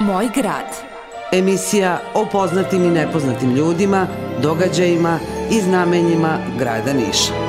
Moj grad. Emisija o poznatim i nepoznatim ljudima, događajima i znamenjima grada Niša.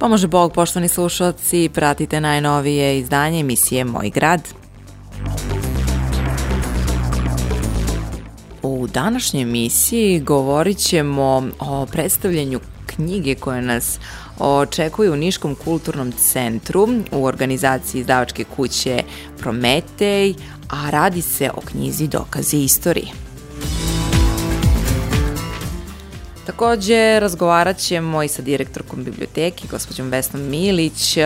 Pomože pa Bog, poštovani slušalci, pratite najnovije izdanje emisije Moj grad. U današnjoj emisiji govorit ćemo o predstavljanju knjige koja nas očekuje u Niškom kulturnom centru u organizaciji izdavačke kuće Prometej, a radi se o knjizi Dokaze istorije. Takođe, razgovarat ćemo i sa direktorkom biblioteke, gospođom Vesnom Milić,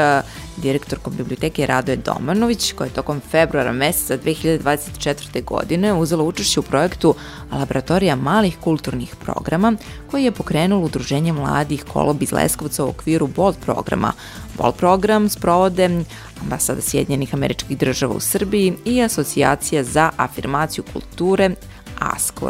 direktorkom biblioteke Radoje Domanović, koja je tokom februara meseca 2024. godine uzela učešće u projektu Laboratorija malih kulturnih programa, koji je pokrenulo Udruženje mladih kolob iz Leskovca u okviru BOLD programa. BOLD program sprovode Ambasada Sjedinjenih američkih država u Srbiji i Asocijacija za afirmaciju kulture ASK u,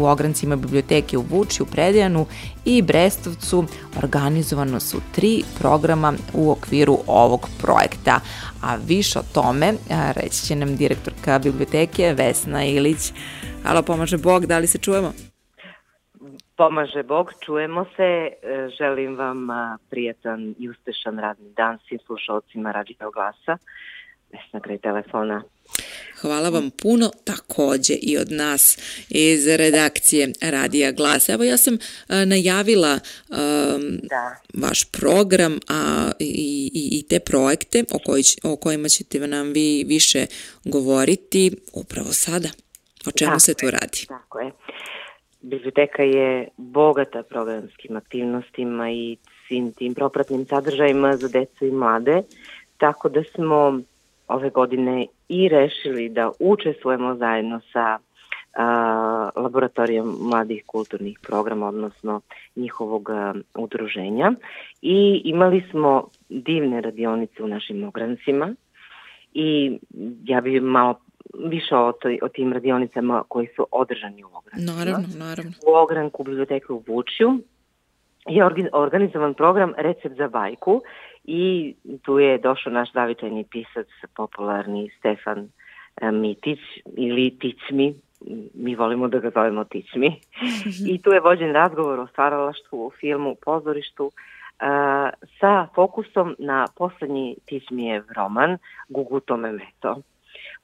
u ograncima biblioteke u Vuči, u Predijanu i Brestovcu organizovano su tri programa u okviru ovog projekta. A više o tome e, reći će nam direktorka biblioteke Vesna Ilić. Alo, pomaže Bog, da li se čujemo? Pomaže Bog, čujemo se. E, želim vam e, prijatan i uspešan radni dan svim slušalcima Radio Glasa. Vesna kraj telefona. Hvala vam puno takođe i od nas iz redakcije Radija Glas. Evo ja sam e, najavila a, da. vaš program a, i, i, i te projekte o, koji, o kojima ćete nam vi više govoriti upravo sada. O čemu tako se tu radi? Tako je. Biblioteka je bogata programskim aktivnostima i svim tim propratnim sadržajima za decu i mlade, tako da smo ove godine i rešili da učestvujemo zajedno sa a, laboratorijom mladih kulturnih programa, odnosno njihovog a, udruženja. I imali smo divne radionice u našim ograncima i ja bih malo više o, toj, o tim radionicama koji su održani u ogranku. Naravno, naravno. U ogranku biblioteke u Vučju je organizovan program Recept za bajku i tu je došao naš zavitajni pisac, popularni Stefan e, Mitić ili Ticmi, mi volimo da ga zovemo Ticmi. I tu je vođen razgovor o stvaralaštvu, o filmu, u pozorištu, Uh, sa fokusom na poslednji Tićmijev roman Gugutome Memeto.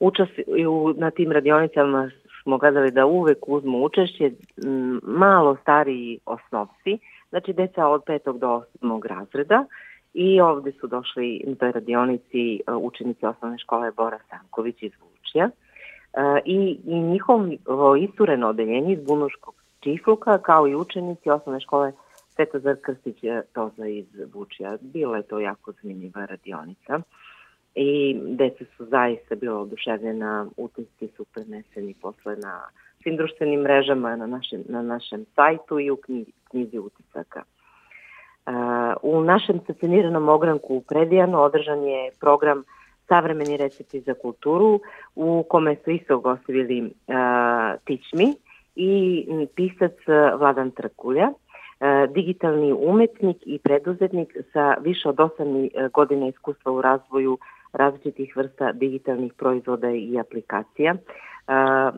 Učas, u, na tim radionicama smo gledali da uvek uzmu učešće m, malo stariji osnovci, znači deca od petog do osmog razreda, i ovde su došli na radionici e, učenici osnovne škole Bora Sanković iz Vučja e, i, i njihovo istureno odeljenje iz Bunoškog Čifluka kao i učenici osnovne škole Svetozar Krstić e, Toza iz Vučja. Bila je to jako zanimljiva radionica i deca su zaista bila oduševljena, utisci su preneseni posle na svim društvenim mrežama, na našem, na našem sajtu i u knjizi, knjizi utisaka u našem stacioniranom ogranku u Predijanu održan je program Savremeni recepti za kulturu u kome su isto gostili uh, e, Tičmi i pisac e, Vladan Trkulja, e, digitalni umetnik i preduzetnik sa više od 8 godina iskustva u razvoju različitih vrsta digitalnih proizvoda i aplikacija,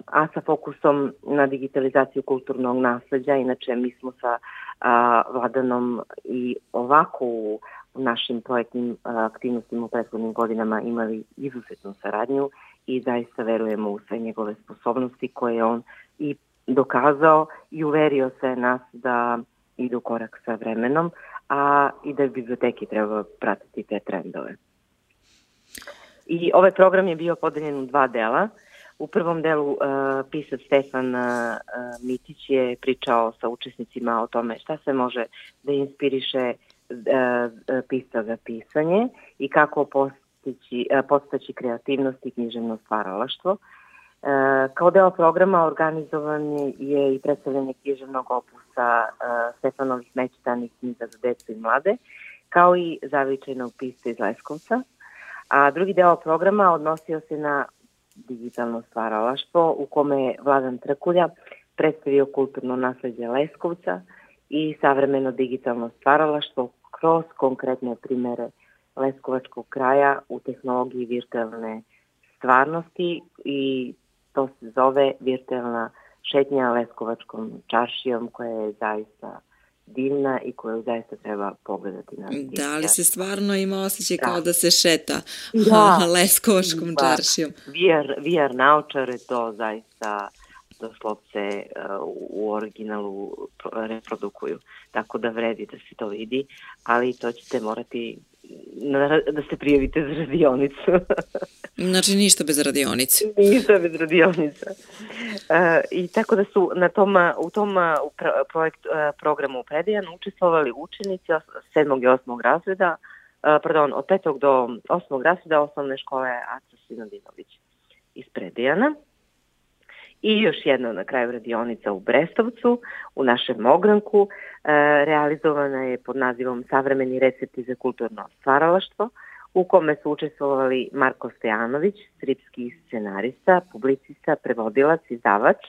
a sa fokusom na digitalizaciju kulturnog nasleđa. Inače, mi smo sa a, Vladanom i ovako u našim projektnim aktivnostima u prethodnim godinama imali izuzetnu saradnju i zaista verujemo u sve njegove sposobnosti koje je on i dokazao i uverio sve nas da idu korak sa vremenom, a i da biblioteki treba pratiti te trendove. I ovaj program je bio podeljen u dva dela. U prvom delu uh, pisac Stefan uh, uh, Mitić je pričao sa učesnicima o tome šta se može da inspiriše pisca za pisanje i kako postići, postaći kreativnost i književno stvaralaštvo. Kao deo programa organizovan je i predstavljanje književnog opusa Stefanovih mećitanih knjiga za decu i mlade, kao i zavičajnog pisca iz Leskovca. A drugi deo programa odnosio se na digitalno stvaralaštvo u kome je Vladan Trkulja predstavio kulturno nasledđe Leskovca i savremeno digitalno stvaralaštvo kroz konkretne primere Leskovačkog kraja u tehnologiji virtualne stvarnosti i to se zove virtualna šetnja Leskovačkom čaršijom koja je zaista divna i koju zaista treba pogledati na divna. Da, li se stvarno ima osjećaj da. kao da se šeta da. leskoškom da. čaršijom. VR, VR naučar je to zaista doslovce e, u originalu reprodukuju. Tako da vredi da se to vidi, ali to ćete morati da se prijavite za radionicu. znači ništa bez radionice. Ništa bez radionice. E, I tako da su na tom, u tom e, u projekt, e, programu Predijan učestvovali učenici 7. i 8. razreda, pardon, od 5. do 8. razreda osnovne škole Aca Sinovinović iz Predijana i još jedna na kraju radionica u Brestovcu, u našem ogranku, e, realizovana je pod nazivom Savremeni recepti za kulturno stvaralaštvo, u kome su učestvovali Marko Stojanović, sripski scenarista, publicista, prevodilac, izdavač e,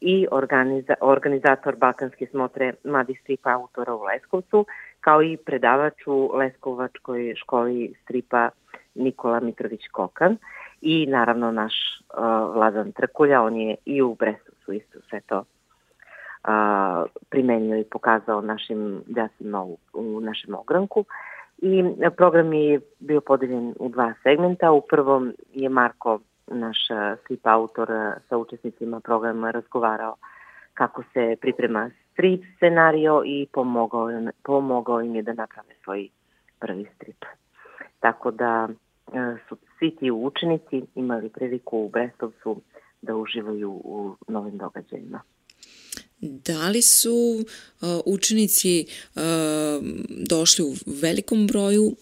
i organiza, organizator Balkanske smotre mladih stripa autora u Leskovcu, kao i predavač u Leskovačkoj školi stripa Nikola Mitrović Kokan. Uh, i naravno naš uh, Vladan Trkulja, on je i u Brestovcu isto sve to uh, primenio i pokazao našim djacima u, u našem ogranku. I program je bio podeljen u dva segmenta. U prvom je Marko, naš strip uh, autor, uh, sa učesnicima programa razgovarao kako se priprema strip scenario i pomogao, pomogao im je da naprave svoj prvi strip. Tako da E, su svi ti učenici imali priliku u Brestovcu da uživaju u novim događajima. Da li su e, učenici e, došli u velikom broju u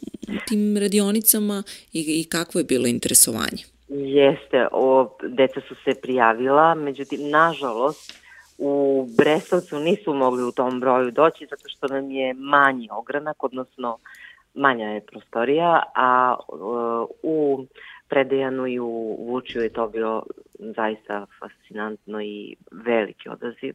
tim radionicama i, i kakvo je bilo interesovanje? Jeste, o, deca su se prijavila, međutim, nažalost, u Brestovcu nisu mogli u tom broju doći zato što nam je manji ogranak, odnosno manja je prostorija, a e, u Predejanu i u Vučiju je to bio zaista fascinantno i veliki odaziv. E,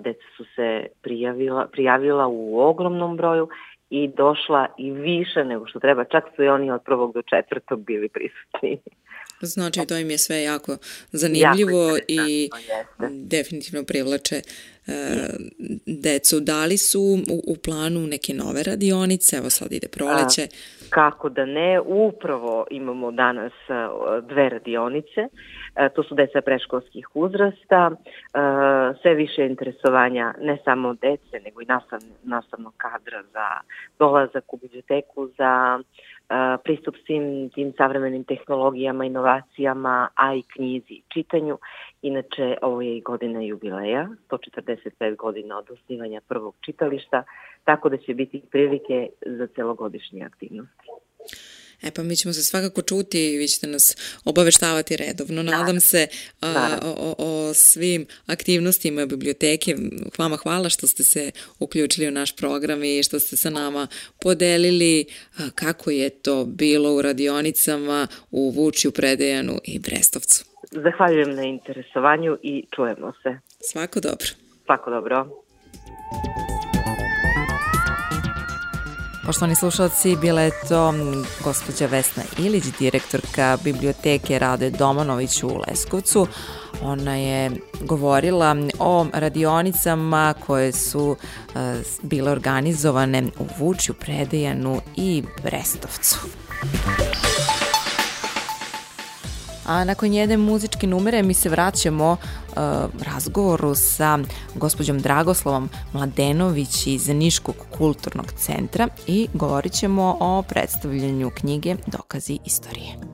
deca su se prijavila, prijavila u ogromnom broju i došla i više nego što treba. Čak su i oni od prvog do četvrtog bili prisutni. Znači, to im je sve jako zanimljivo jako, i definitivno privlače Eh, decu. Da li su u, u planu neke nove radionice? Evo sad ide proleće. A, kako da ne, upravo imamo danas eh, dve radionice, eh, to su deca preškolskih uzrasta, sve više interesovanja ne samo dece, nego i nastavnog kadra za dolazak u biblioteku, za pristup svim tim savremenim tehnologijama, inovacijama, a i knjizi, čitanju Inače, ovo je i godina jubileja, 145 godina od osnivanja prvog čitališta, tako da će biti prilike za celogodišnje aktivnosti. E pa mi ćemo se svakako čuti i vi ćete nas obaveštavati redovno. Nadam se a, o, o svim aktivnostima biblioteke. Vama hvala što ste se uključili u naš program i što ste sa nama podelili kako je to bilo u radionicama u Vučju, Predejanu i Brestovcu. Zahvaljujem na interesovanju i čujemo se. Svako dobro. Svako dobro. Poštovani slušalci, bila je to gospođa Vesna Ilić, direktorka biblioteke Rade Domanović u Leskovcu. Ona je govorila o radionicama koje su uh, bile organizovane u Vučju, Predejanu i Brestovcu. Muzika a nakon jedne muzičke numere mi se vraćamo e, razgovoru sa gospođom Dragoslovom Mladenović iz Niškog kulturnog centra i govorit ćemo o predstavljanju knjige Dokazi istorije.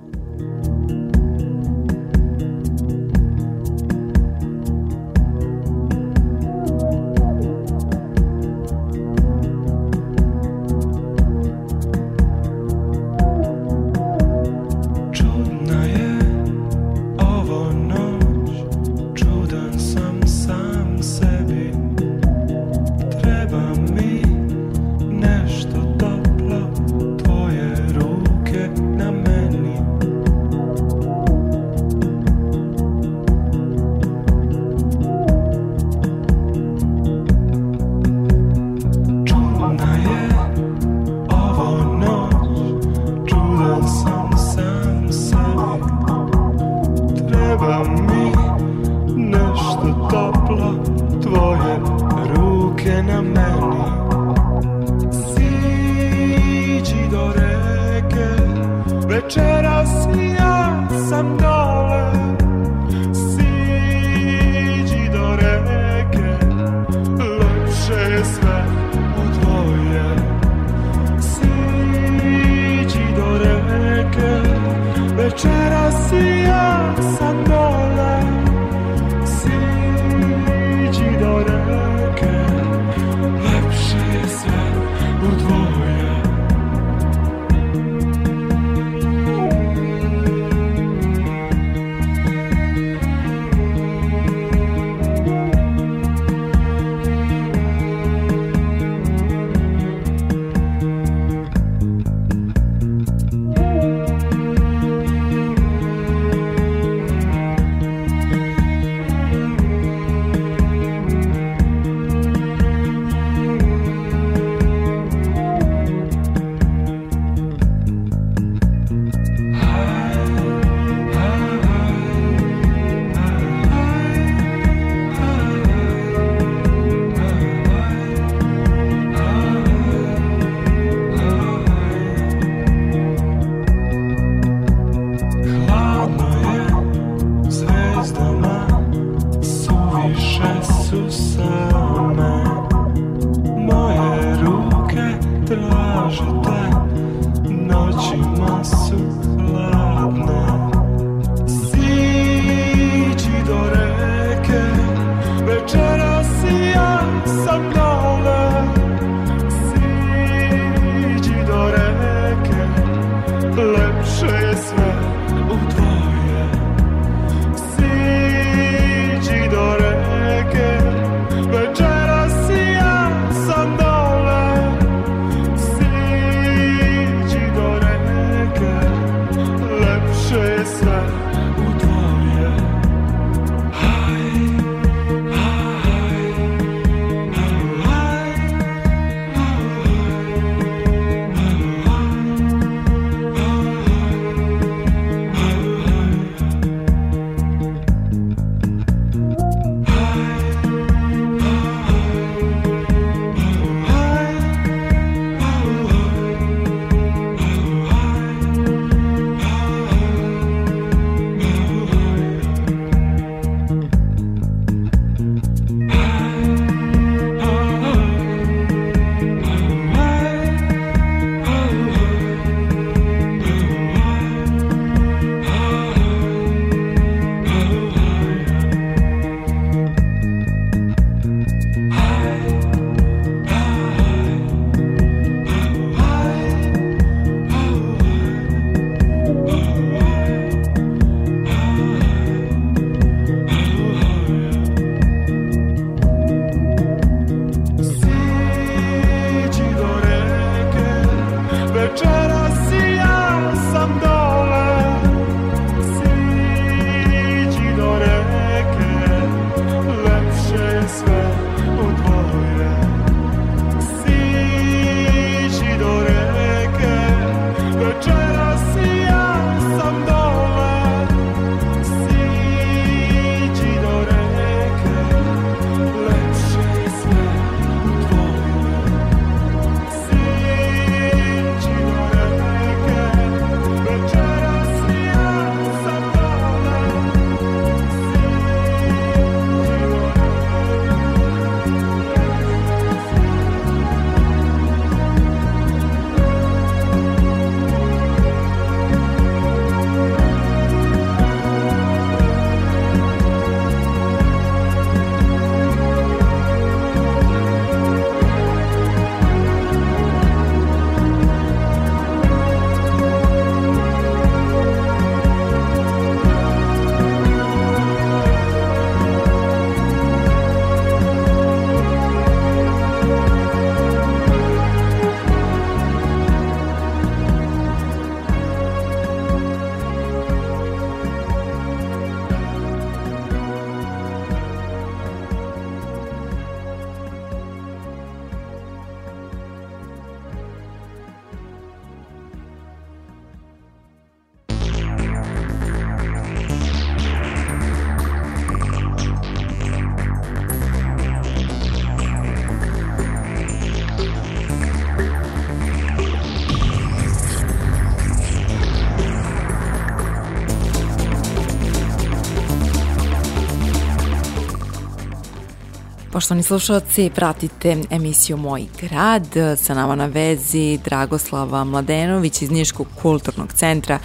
Poštovani slušalci, pratite emisiju Moj grad. Sa nama na vezi Dragoslava Mladenović iz Niškog kulturnog centra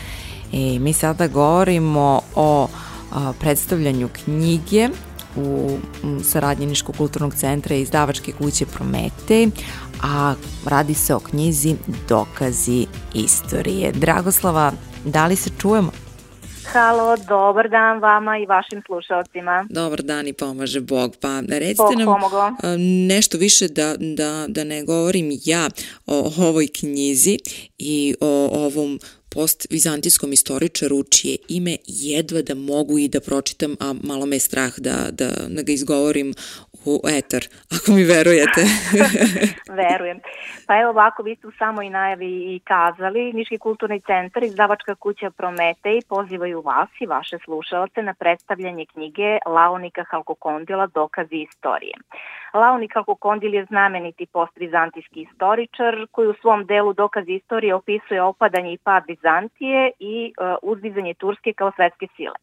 i e, mi sada govorimo o predstavljanju knjige u saradnji Niškog kulturnog centra i izdavačke kuće Promete, a radi se o knjizi Dokazi istorije. Dragoslava, da li se čujemo? Halo, dobar dan vama i vašim slušalcima. Dobar dan i pomaže Bog. Pa recite Bog nam pomoglo. nešto više da, da, da ne govorim ja o ovoj knjizi i o ovom post-vizantijskom istoričaru čije ime jedva da mogu i da pročitam, a malo me je strah da, da, da ga izgovorim u eter, ako mi verujete. Verujem. Pa evo ovako, vi ste u samoj najavi i kazali, Niški kulturni centar i izdavačka kuća Prometej pozivaju vas i vaše slušalce na predstavljanje knjige Launika Halkokondila Dokazi istorije. Launik Halkokondil je znameniti post-bizantijski istoričar koji u svom delu Dokazi istorije opisuje opadanje i pad Bizantije i uh, e, uzbizanje Turske kao svetske sile.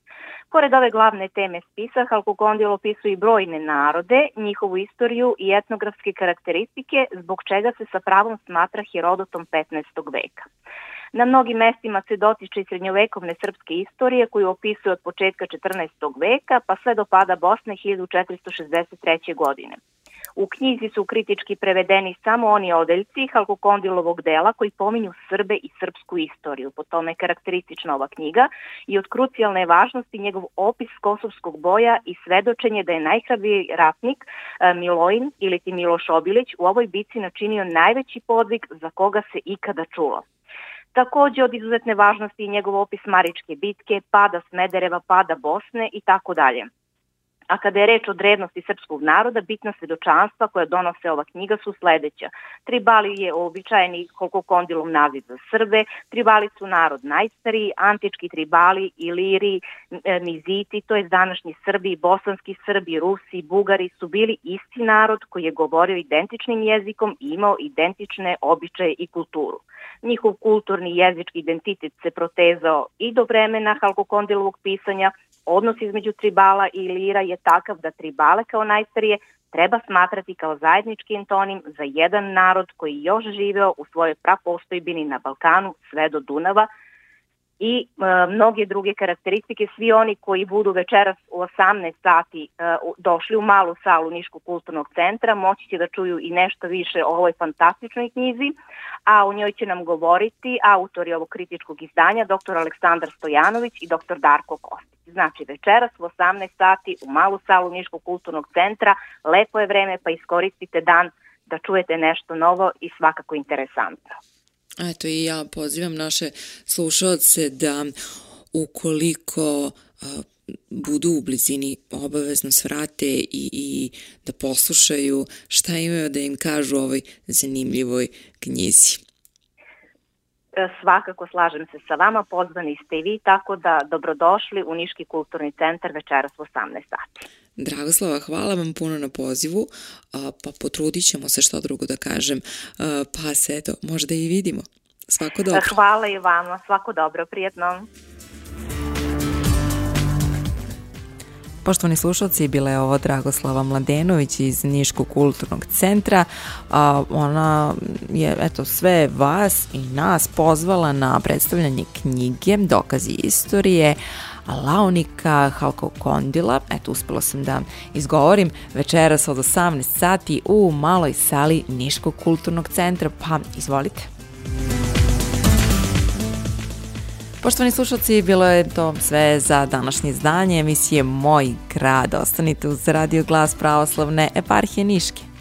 Pored ove glavne teme spisa, Halkugondil opisuje brojne narode, njihovu istoriju i etnografske karakteristike, zbog čega se sa pravom smatra Herodotom 15. veka. Na mnogim mestima se dotiče i srednjovekovne srpske istorije koju opisuje od početka 14. veka pa sve do pada Bosne 1463. godine. U knjizi su kritički prevedeni samo oni odeljci Halkokondilovog dela koji pominju Srbe i srpsku istoriju. Po tome je karakteristična ova knjiga i od krucijalne važnosti njegov opis kosovskog boja i svedočenje da je najhrabiji ratnik e, Milojin ili ti Miloš Obilić u ovoj bici načinio najveći podvig za koga se ikada čulo. Takođe od izuzetne važnosti je njegov opis Maričke bitke, pada Smedereva, pada Bosne i tako dalje a kada je reč o vrednosti srpskog naroda, bitna svedočanstva koja donose ova knjiga su sledeća. Tribali je običajeni koliko kondilom naziv za Srbe, tribali su narod najstariji, antički tribali, iliri, miziti, e, to je današnji Srbi, bosanski Srbi, Rusi, Bugari su bili isti narod koji je govorio identičnim jezikom i imao identične običaje i kulturu. Njihov kulturni jezički identitet se protezao i do vremena Halkokondilovog pisanja, Odnos između tribala i lira je takav da tribale kao najstarije treba smatrati kao zajednički antonim za jedan narod koji još živeo u svojoj prapostojbini na Balkanu sve do Dunava, i e, mnoge druge karakteristike. Svi oni koji budu večeras u 18 sati e, došli u malu salu Niškog kulturnog centra moći će da čuju i nešto više o ovoj fantastičnoj knjizi, a o njoj će nam govoriti autori ovog kritičkog izdanja, dr. Aleksandar Stojanović i dr. Darko Kostić. Znači večeras u 18 sati u malu salu Niškog kulturnog centra, lepo je vreme pa iskoristite dan da čujete nešto novo i svakako interesantno eto i ja pozivam naše slušalce da ukoliko uh, budu u blizini obavezno svrate i, i da poslušaju šta imaju da im kažu o ovoj zanimljivoj knjizi. E, svakako slažem se sa vama, pozvani ste i vi, tako da dobrodošli u Niški kulturni centar večeras u 18 sati. Dragoslava, hvala vam puno na pozivu, pa potrudit ćemo se što drugo da kažem, pa se eto, možda i vidimo. Svako dobro. Hvala i vama, svako dobro, prijetno. Poštovani slušalci, bila je ovo Dragoslava Mladenović iz Niškog kulturnog centra. Ona je eto, sve vas i nas pozvala na predstavljanje knjige Dokazi istorije, Laonika Halkokondila, eto uspela sam da izgovorim, večeras od 18 sati u maloj sali Niškog kulturnog centra, pa izvolite. Poštovani slušalci, bilo je to sve za današnje izdanje emisije Moj grad. Ostanite uz Radio Glas pravoslavne eparhije Niške.